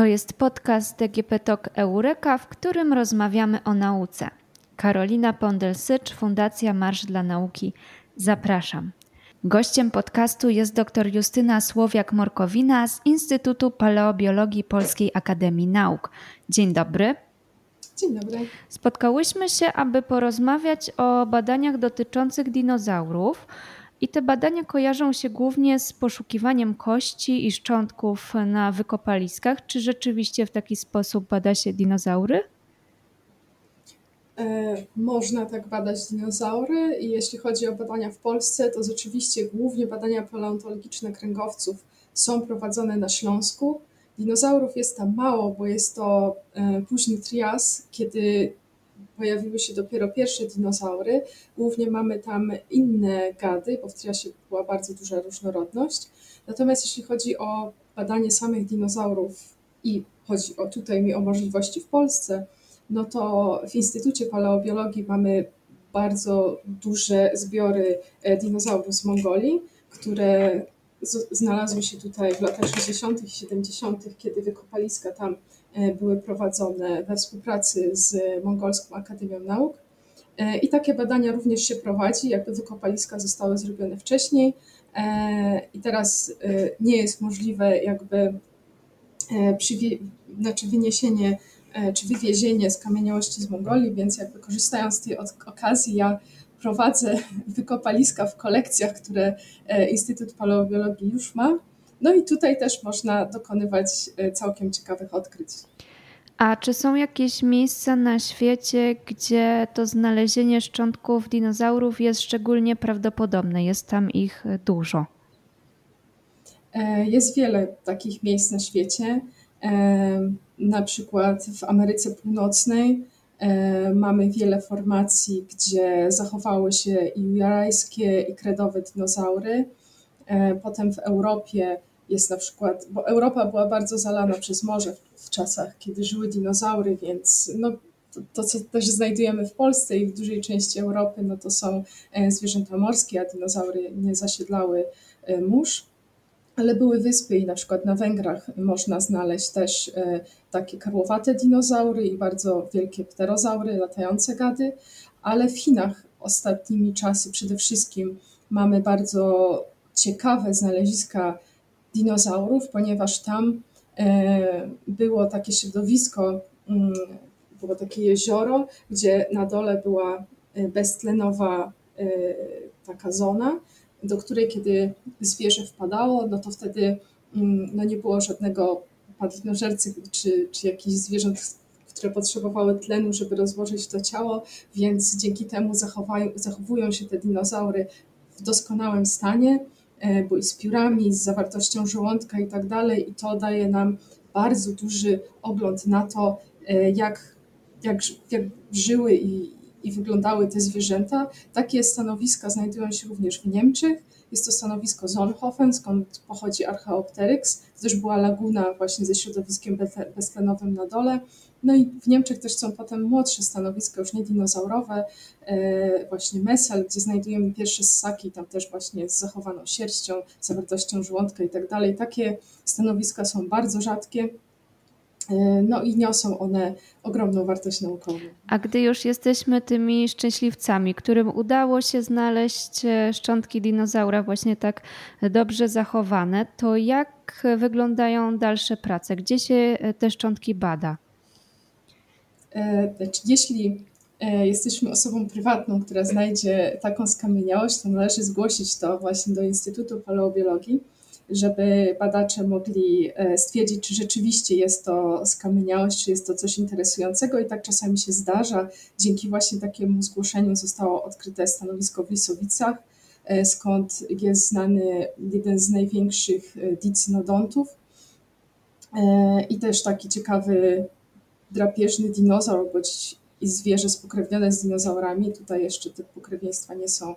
To jest podcast DGP Talk Eureka, w którym rozmawiamy o nauce. Karolina Pondelsycz, Fundacja Marsz dla Nauki. Zapraszam. Gościem podcastu jest dr Justyna Słowiak-Morkowina z Instytutu Paleobiologii Polskiej Akademii Nauk. Dzień dobry. Dzień dobry. Spotkałyśmy się, aby porozmawiać o badaniach dotyczących dinozaurów. I te badania kojarzą się głównie z poszukiwaniem kości i szczątków na wykopaliskach. Czy rzeczywiście w taki sposób bada się dinozaury? E, można tak badać dinozaury i jeśli chodzi o badania w Polsce, to rzeczywiście głównie badania paleontologiczne kręgowców są prowadzone na Śląsku. Dinozaurów jest tam mało, bo jest to e, późny trias, kiedy pojawiły się dopiero pierwsze dinozaury. Głównie mamy tam inne gady, bo w triasie była bardzo duża różnorodność. Natomiast jeśli chodzi o badanie samych dinozaurów i chodzi o, tutaj mi o możliwości w Polsce, no to w Instytucie Paleobiologii mamy bardzo duże zbiory e, dinozaurów z Mongolii, które znalazły się tutaj w latach 60. i 70., kiedy wykopaliska tam były prowadzone we współpracy z Mongolską Akademią Nauk. E, I takie badania również się prowadzi, jakby wykopaliska zostały zrobione wcześniej i teraz nie jest możliwe jakby znaczy wyniesienie E, czy wywiezienie skamieniałości z Mongolii, więc jakby korzystając z tej okazji, ja prowadzę wykopaliska w kolekcjach, które e, Instytut Paleobiologii już ma. No i tutaj też można dokonywać e, całkiem ciekawych odkryć. A czy są jakieś miejsca na świecie, gdzie to znalezienie szczątków dinozaurów jest szczególnie prawdopodobne? Jest tam ich dużo? Jest wiele takich miejsc na świecie. Na przykład w Ameryce Północnej mamy wiele formacji, gdzie zachowały się i jarajskie, i kredowe dinozaury. Potem w Europie jest na przykład, bo Europa była bardzo zalana przez morze w, w czasach, kiedy żyły dinozaury, więc no, to, to, co też znajdujemy w Polsce i w dużej części Europy, no to są e, zwierzęta morskie, a dinozaury nie zasiedlały e, mórz. Ale były wyspy i na przykład na Węgrach można znaleźć też e, takie karłowate dinozaury i bardzo wielkie pterozaury, latające gady, ale w Chinach ostatnimi czasy przede wszystkim mamy bardzo ciekawe znaleziska dinozaurów, ponieważ tam e, było takie środowisko, mm, było takie jezioro, gdzie na dole była e, beztlenowa taka zona, do której kiedy zwierzę wpadało, no to wtedy mm, no nie było żadnego padlinożercy czy, czy jakichś zwierząt, które potrzebowały tlenu, żeby rozłożyć to ciało, więc dzięki temu zachowują się te dinozaury w doskonałym stanie, e, bo i z piórami, z zawartością żołądka i tak dalej, i to daje nam bardzo duży ogląd na to, e, jak, jak, jak żyły i, i wyglądały te zwierzęta. Takie stanowiska znajdują się również w Niemczech. Jest to stanowisko Zonhofen, skąd pochodzi Archaeopteryx. To też była laguna właśnie ze środowiskiem beztlenowym na dole. No i w Niemczech też są potem młodsze stanowiska, już nie dinozaurowe, e, właśnie Messel, gdzie znajdujemy pierwsze ssaki, tam też właśnie z zachowaną sierścią, zawartością żołądka i tak dalej. Takie stanowiska są bardzo rzadkie. E, no i niosą one ogromną wartość naukową. A gdy już jesteśmy tymi szczęśliwcami, którym udało się znaleźć e, szczątki dinozaura właśnie tak dobrze zachowane, to jak wyglądają dalsze prace? Gdzie się e, te szczątki bada? Znaczy, jeśli jesteśmy osobą prywatną, która znajdzie taką skamieniałość, to należy zgłosić to właśnie do Instytutu Paleobiologii żeby badacze mogli e, stwierdzić, czy rzeczywiście jest to skamieniałość, czy jest to coś interesującego i tak czasami się zdarza. Dzięki właśnie takiemu zgłoszeniu zostało odkryte stanowisko w Lisowicach, e, skąd jest znany jeden z największych e, dicynodontów i też taki ciekawy drapieżny dinozaur, bądź i zwierzę spokrewnione z dinozaurami. Tutaj jeszcze te pokrewieństwa nie są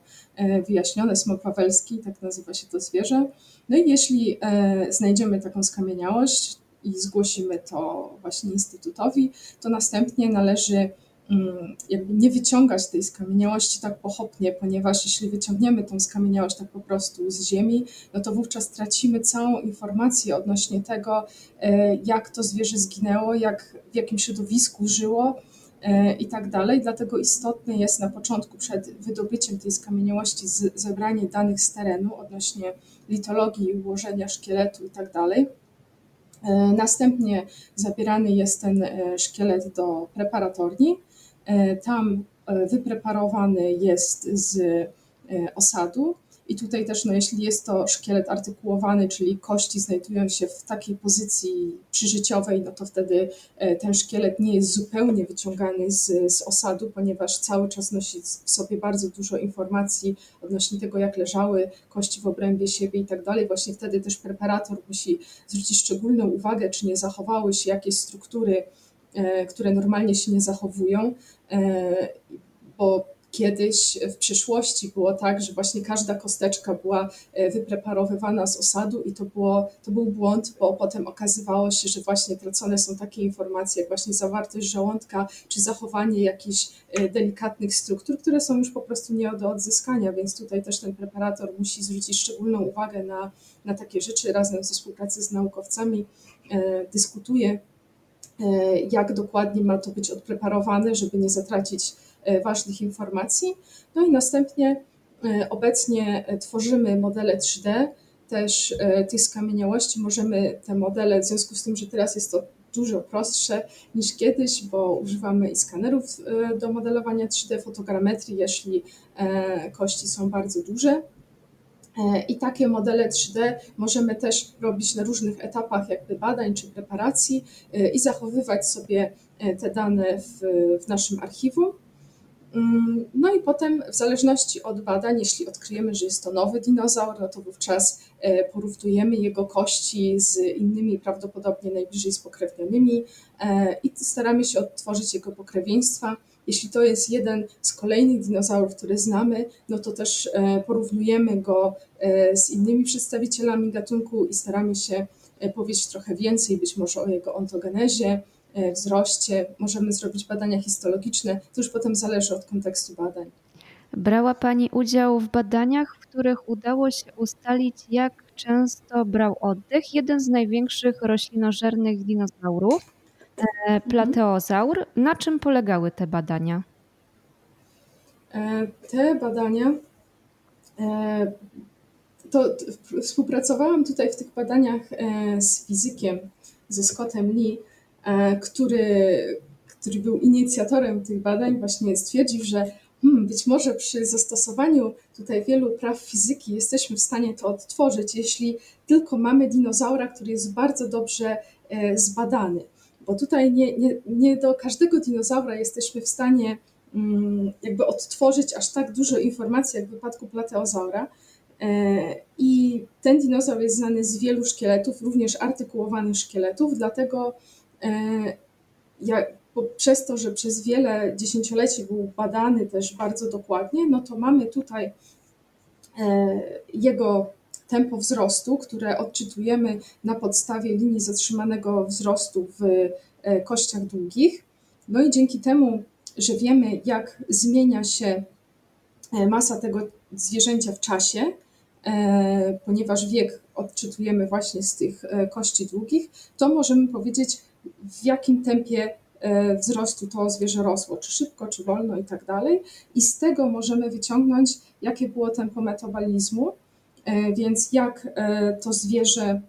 wyjaśnione. Smok wawelski, tak nazywa się to zwierzę. No i jeśli e, znajdziemy taką skamieniałość i zgłosimy to właśnie Instytutowi, to następnie należy mm, jakby nie wyciągać tej skamieniałości tak pochopnie, ponieważ jeśli wyciągniemy tą skamieniałość tak po prostu z ziemi, no to wówczas tracimy całą informację odnośnie tego, e, jak to zwierzę zginęło, jak, w jakim środowisku żyło e, i tak dalej. Dlatego istotne jest na początku, przed wydobyciem tej skamieniałości, zebranie danych z terenu odnośnie litologii, ułożenia szkieletu i tak dalej E, następnie zabierany jest ten e, szkielet do preparatorni. E, tam wypreparowany jest z osadu. I tutaj też, no, jeśli jest to szkielet artykułowany, czyli kości znajdują się w takiej pozycji przyżyciowej, no to wtedy ten szkielet nie jest zupełnie wyciągany z, z osadu, ponieważ cały czas nosi w sobie bardzo dużo informacji odnośnie tego, jak leżały kości w obrębie siebie i tak dalej. Właśnie wtedy też preparator musi zwrócić szczególną uwagę, czy nie zachowały się jakieś struktury, e, które normalnie się nie zachowują, e, kiedyś w przyszłości było tak, że właśnie każda kosteczka była e, wypreparowywana z osadu i to, było, to był błąd, bo potem okazywało się, że właśnie tracone są takie informacje, jak właśnie zawartość żołądka, czy zachowanie jakichś e, delikatnych struktur, które są już po prostu nie do odzyskania, więc tutaj też ten preparator musi zwrócić szczególną uwagę na, na takie rzeczy, razem ze współpracy z naukowcami e, dyskutuje, jak dokładnie ma to być odpreparowane, żeby nie zatracić ważnych informacji. No i następnie e, obecnie tworzymy modele 3D, też e, tych skamieniałości możemy te modele, w związku z tym, że teraz jest to dużo prostsze niż kiedyś, bo używamy i skanerów do modelowania 3D, fotogrametrii, jeśli kości są bardzo duże. I takie modele 3D możemy też robić na różnych etapach jakby badań czy preparacji i zachowywać sobie te dane w, w naszym archiwum. Mm, no i potem, w zależności od badań, jeśli odkryjemy, że jest to nowy dinozaur, no to wówczas e, porównujemy jego kości z innymi, prawdopodobnie najbliżej spokrewnionymi e, i staramy się odtworzyć jego pokrewieństwa. Jeśli to jest jeden z kolejnych dinozaurów, które znamy, no to też e, porównujemy go z innymi przedstawicielami gatunku i staramy się powiedzieć trochę więcej, być może o jego ontogenezie, wzroście, możemy zrobić badania histologiczne, to już potem zależy od kontekstu badań. Brała Pani udział w badaniach, w których udało się ustalić, jak często brał oddech jeden z największych roślinożernych dinozaurów, e, mhm. plateozaur. Na czym polegały te badania? E, te badania to współpracowałam tutaj w tych badaniach z fizykiem, ze Scottem Lee, E, który, który był inicjatorem tych badań, właśnie stwierdził, że hmm, być może przy zastosowaniu tutaj wielu praw fizyki jesteśmy w stanie to odtworzyć, jeśli tylko mamy dinozaura, który jest bardzo dobrze e, zbadany. Bo tutaj nie, nie, nie do każdego dinozaura jesteśmy w stanie mm, jakby odtworzyć aż tak dużo informacji, jak w wypadku plateozaura. E, I ten dinozaur jest znany z wielu szkieletów, również artykułowanych szkieletów, dlatego E, ja, przez to, że przez wiele dziesięcioleci był badany też bardzo dokładnie, no to mamy tutaj e, jego tempo wzrostu, które odczytujemy na podstawie linii zatrzymanego wzrostu w e, kościach długich. No i dzięki temu, że wiemy, jak zmienia się masa tego zwierzęcia w czasie, ponieważ wiek odczytujemy właśnie z tych kości długich, to możemy powiedzieć, w jakim tempie e, wzrostu to zwierzę rosło, czy szybko, czy wolno i tak dalej. I z tego możemy wyciągnąć, jakie było tempo metabolizmu, e, więc jak e, to zwierzę,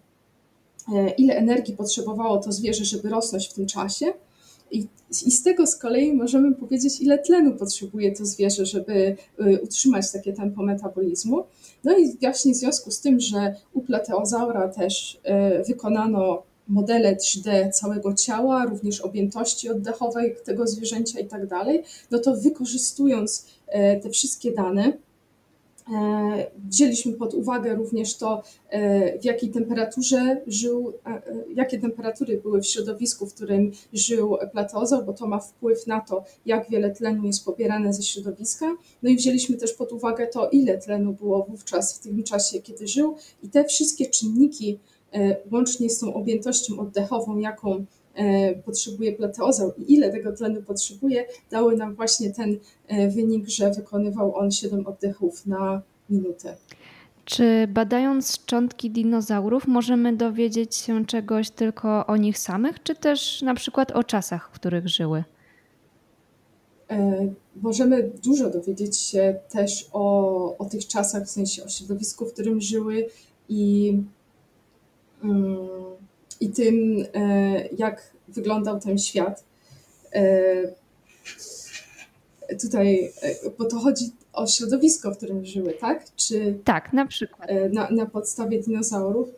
ile energii potrzebowało to zwierzę, żeby rosnąć w tym czasie. I, I z tego z kolei możemy powiedzieć, ile tlenu potrzebuje to zwierzę, żeby utrzymać takie tempo metabolizmu. No i właśnie w związku z tym, że u plateozaura też wykonano modele 3D całego ciała, również objętości oddechowej tego zwierzęcia i tak dalej, no to wykorzystując e, te wszystkie dane, e, Wzięliśmy pod uwagę również to, e, w jakiej temperaturze żył, jakie temperatury były w środowisku, w którym żył plateozaur, bo to ma wpływ na to, jak wiele tlenu jest pobierane ze środowiska. No i wzięliśmy też pod uwagę to, ile tlenu było wówczas w tym czasie, kiedy żył, i te wszystkie czynniki, łącznie z tą objętością oddechową, jaką potrzebuje plateozaur i ile tego tlenu potrzebuje, dały nam właśnie ten wynik, że wykonywał on 7 oddechów na minutę. Czy badając szczątki dinozaurów możemy dowiedzieć się czegoś tylko o nich samych, czy też na przykład o czasach, w których żyły? E, możemy dużo dowiedzieć się też o, o tych czasach, w sensie o środowisku, w którym żyły i, i tym, e, jak wyglądał ten świat. E, tutaj, bo to chodzi o środowisko, w którym żyły, tak? Czy tak, na przykład. Na, na podstawie dinozaurów.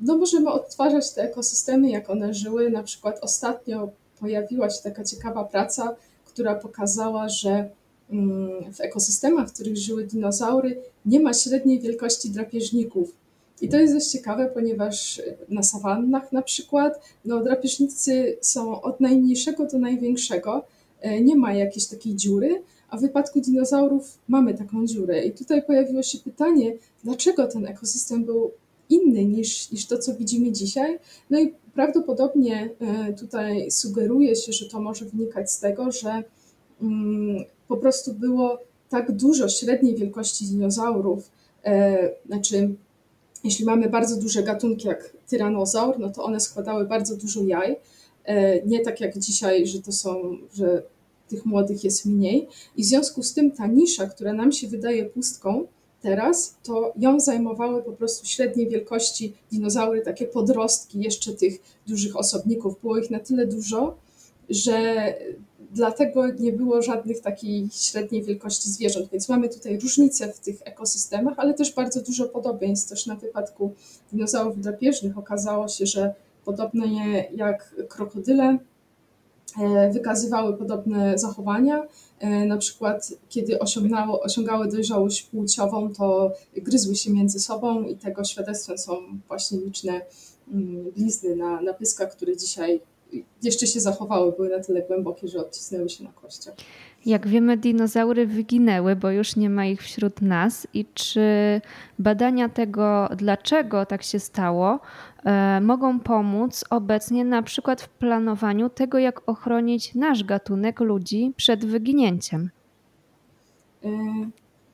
No możemy odtwarzać te ekosystemy, jak one żyły. Na przykład ostatnio pojawiła się taka ciekawa praca, która pokazała, że mm, w ekosystemach, w których żyły dinozaury, nie ma średniej wielkości drapieżników. I to jest dość ciekawe, ponieważ na sawannach na przykład no, drapieżnicy są od najmniejszego do największego, e, nie ma jakiejś takiej dziury, a w wypadku dinozaurów mamy taką dziurę. I tutaj pojawiło się pytanie, dlaczego ten ekosystem był inny niż, niż to, co widzimy dzisiaj. No i prawdopodobnie e, tutaj sugeruje się, że to może wynikać z tego, że mm, po prostu było tak dużo średniej wielkości dinozaurów, e, znaczy jeśli mamy bardzo duże gatunki jak tyranozaur, no to one składały bardzo dużo jaj. E, nie tak jak dzisiaj, że to są, że tych młodych jest mniej. I w związku z tym ta nisza, która nam się wydaje pustką, teraz, to ją zajmowały po prostu średniej wielkości dinozaury, takie podrostki jeszcze tych dużych osobników. Było ich na tyle dużo, że dlatego nie było żadnych takiej średniej wielkości zwierząt. Więc mamy tutaj różnice w tych ekosystemach, ale też bardzo dużo podobieństw. Też na wypadku dinozaurów drapieżnych okazało się, że podobnie jak krokodyle, E, wykazywały podobne zachowania. E, na przykład, kiedy osiągały dojrzałość płciową, to gryzły się między sobą i tego świadectwem są właśnie liczne mm, blizny na, na pyskach, które dzisiaj jeszcze się zachowały, były na tyle głębokie, że odcisnęły się na kościach. Jak wiemy, dinozaury wyginęły, bo już nie ma ich wśród nas. I czy badania tego, dlaczego tak się stało, e, mogą pomóc obecnie na przykład w planowaniu tego, jak ochronić nasz gatunek ludzi przed wyginięciem? E,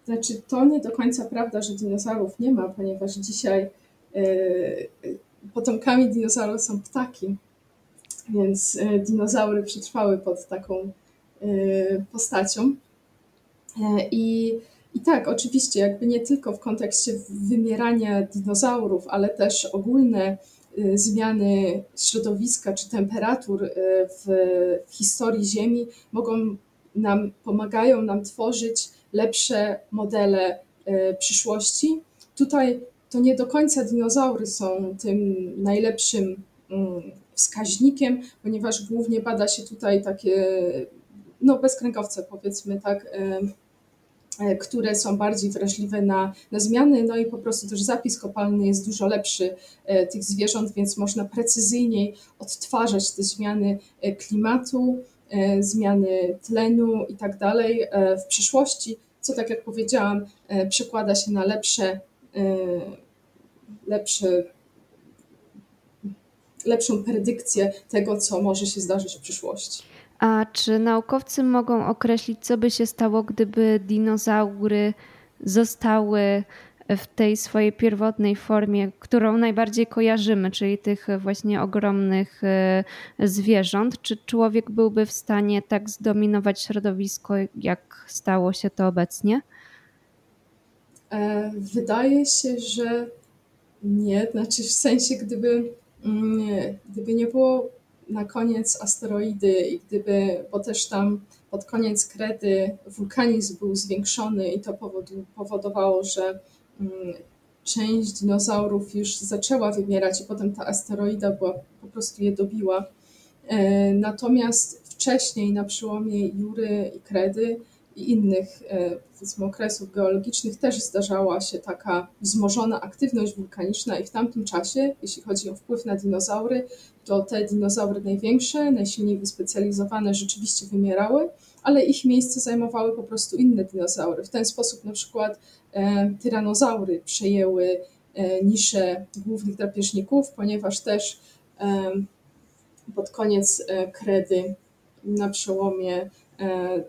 znaczy, to nie do końca prawda, że dinozaurów nie ma, ponieważ dzisiaj e, potomkami dinozaurów są ptaki, więc dinozaury przetrwały pod taką Y, postacią. E, I, I tak, oczywiście, jakby nie tylko w kontekście wymierania dinozaurów, ale też ogólne zmiany środowiska czy temperatur w, w historii Ziemi mogą nam, pomagają nam tworzyć lepsze modele przyszłości. Tutaj to nie do końca dinozaury są tym najlepszym mm, wskaźnikiem, ponieważ głównie bada się tutaj takie no, bezkręgowce, powiedzmy tak, e, które są bardziej wrażliwe na, na zmiany, no i po prostu też zapis kopalny jest dużo lepszy e, tych zwierząt, więc można precyzyjniej odtwarzać te zmiany e, klimatu, zmiany tlenu i tak dalej w przyszłości, co tak jak powiedziałam, przekłada się na lepsze, lepsze lepszą predykcję tego, co może się zdarzyć w przyszłości. A czy naukowcy mogą określić, co by się stało, gdyby dinozaury zostały w tej swojej pierwotnej formie, którą najbardziej kojarzymy, czyli tych właśnie ogromnych e, zwierząt? Czy człowiek byłby w stanie tak zdominować środowisko, jak stało się to obecnie? E, wydaje się, że nie. Znaczy, w sensie, gdyby, gdyby nie było na koniec asteroidy i gdyby, bo też tam pod koniec kredy wulkanizm był zwiększony i to powodowało, że mm, część dinozaurów już zaczęła wymierać i potem ta asteroida była, po prostu je dobiła. E, natomiast wcześniej na przełomie Jury i Kredy i innych e, powiedzmy okresów geologicznych też zdarzała się taka wzmożona aktywność wulkaniczna i w tamtym czasie, jeśli chodzi o wpływ na dinozaury, to te dinozaury największe, najsilniej wyspecjalizowane rzeczywiście wymierały, ale ich miejsce zajmowały po prostu inne dinozaury. W ten sposób na przykład e, tyranozaury przejęły e, niszę głównych drapieżników, ponieważ też pod koniec kredy, na przełomie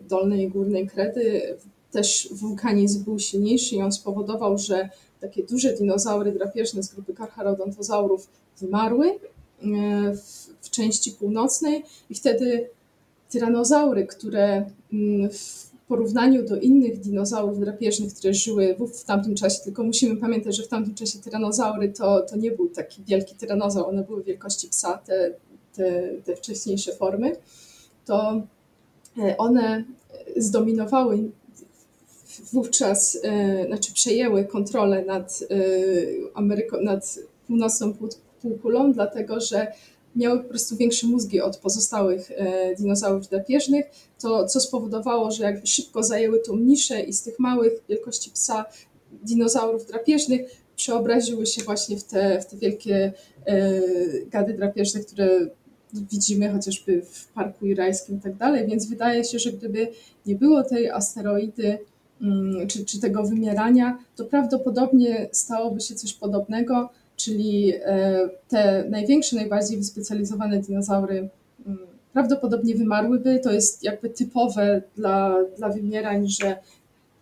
dolnej i górnej kredy, też wulkanizm był silniejszy i on spowodował, że takie duże dinozaury drapieżne z grupy Carcharodontosaurów wymarły w, w części północnej i wtedy tyranozaury, które mm, w porównaniu do innych dinozaurów drapieżnych, które żyły w, tamtym czasie, tylko musimy pamiętać, że w tamtym czasie tyranozaury to, to nie był taki wielki tyranozaur, one były wielkości psa, te, te, te wcześniejsze formy, to e, one zdominowały wówczas, e, znaczy przejęły kontrolę nad, e, Ameryką, nad północną półkulą, dlatego że miały po prostu większe mózgi od pozostałych e, dinozaurów drapieżnych, to co spowodowało, że jakby szybko zajęły tą niszę i z tych małych wielkości psa dinozaurów drapieżnych przeobraziły się właśnie w te, w te wielkie e, gady drapieżne, które widzimy chociażby w Parku Jurajskim i tak dalej, więc wydaje się, że gdyby nie było tej asteroidy mm, czy, czy tego wymierania, to prawdopodobnie stałoby się coś podobnego, czyli e, te największe, najbardziej wyspecjalizowane dinozaury mm, prawdopodobnie wymarłyby. To jest jakby typowe dla, dla wymierań, że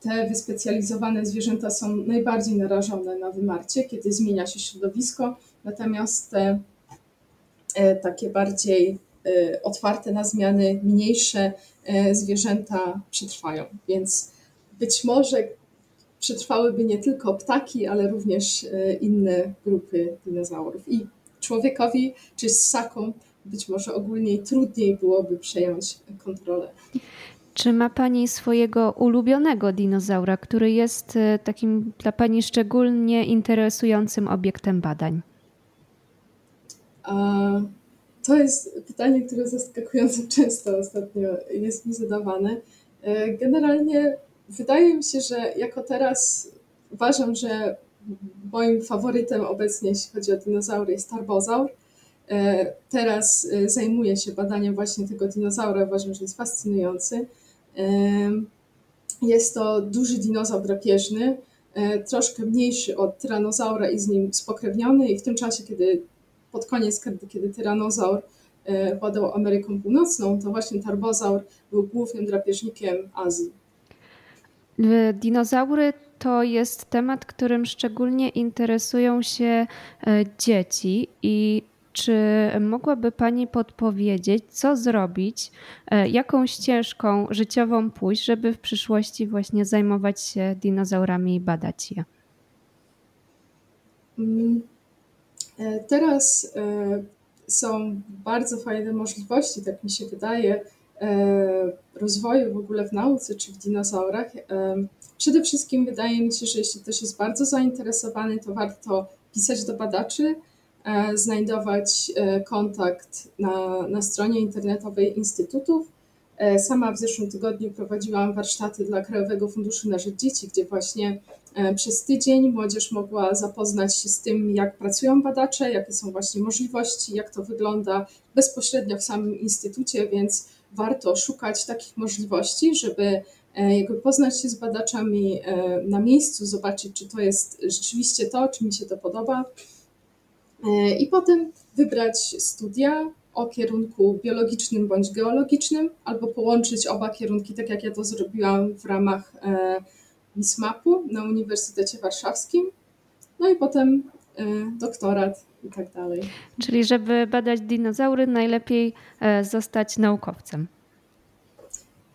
te wyspecjalizowane zwierzęta są najbardziej narażone na wymarcie, kiedy zmienia się środowisko, natomiast te takie bardziej e, otwarte na zmiany, mniejsze zwierzęta przetrwają. Więc być może przetrwałyby nie tylko ptaki, ale również e, inne grupy dinozaurów. I człowiekowi czy ssakom być może ogólnie trudniej byłoby przejąć kontrolę. Czy ma Pani swojego ulubionego dinozaura, który jest e, takim dla Pani szczególnie interesującym obiektem badań? A, to jest pytanie, które zaskakująco często ostatnio jest mi zadawane. E, generalnie wydaje mi się, że jako teraz uważam, że moim faworytem obecnie, jeśli chodzi o dinozaury, jest tarbozaur. E, teraz e, zajmuję się badaniem właśnie tego dinozaura, uważam, że jest fascynujący. Jest to duży dinozaur drapieżny, troszkę mniejszy od tyranozaura i z nim spokrewniony i w tym czasie, kiedy pod koniec, kiedy, kiedy tyranozaur władał Ameryką Północną, to właśnie tarbozaur był głównym drapieżnikiem Azji. Dinozaury to jest temat, którym szczególnie interesują się e, dzieci i czy mogłaby Pani podpowiedzieć, co zrobić, e, jaką ścieżką życiową pójść, żeby w przyszłości właśnie zajmować się dinozaurami i badać je? Mm, e, teraz są bardzo fajne możliwości, tak mi się wydaje, E, rozwoju w ogóle w nauce czy w dinozaurach. E, przede wszystkim wydaje mi się, że jeśli ktoś jest bardzo zainteresowany, to warto pisać do badaczy, e, znajdować kontakt na, na stronie internetowej instytutów. Sama w zeszłym tygodniu prowadziłam warsztaty dla Krajowego Funduszu na Rzecz Dzieci, gdzie właśnie przez tydzień młodzież mogła zapoznać się z tym, jak pracują badacze, jakie są właśnie możliwości, jak to wygląda bezpośrednio w samym instytucie, więc warto szukać takich możliwości, żeby e, jakby poznać się z badaczami e, na miejscu, zobaczyć, czy to jest rzeczywiście to, czy mi się to podoba. E, I potem wybrać studia o kierunku biologicznym bądź geologicznym, albo połączyć oba kierunki, tak jak ja to zrobiłam w ramach MISMAP-u na Uniwersytecie Warszawskim. No i potem doktorat i tak dalej. Czyli żeby badać dinozaury, najlepiej e, zostać naukowcem.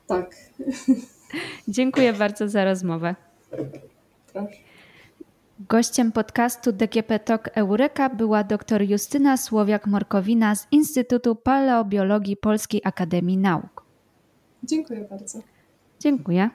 Tak. Dziękuję bardzo za rozmowę. Proszę. Gościem podcastu DGP Talk Eureka była dr Justyna Słowiak-Morkowina z Instytutu Paleobiologii Polskiej Akademii Nauk. Dziękuję bardzo. Dziękuję.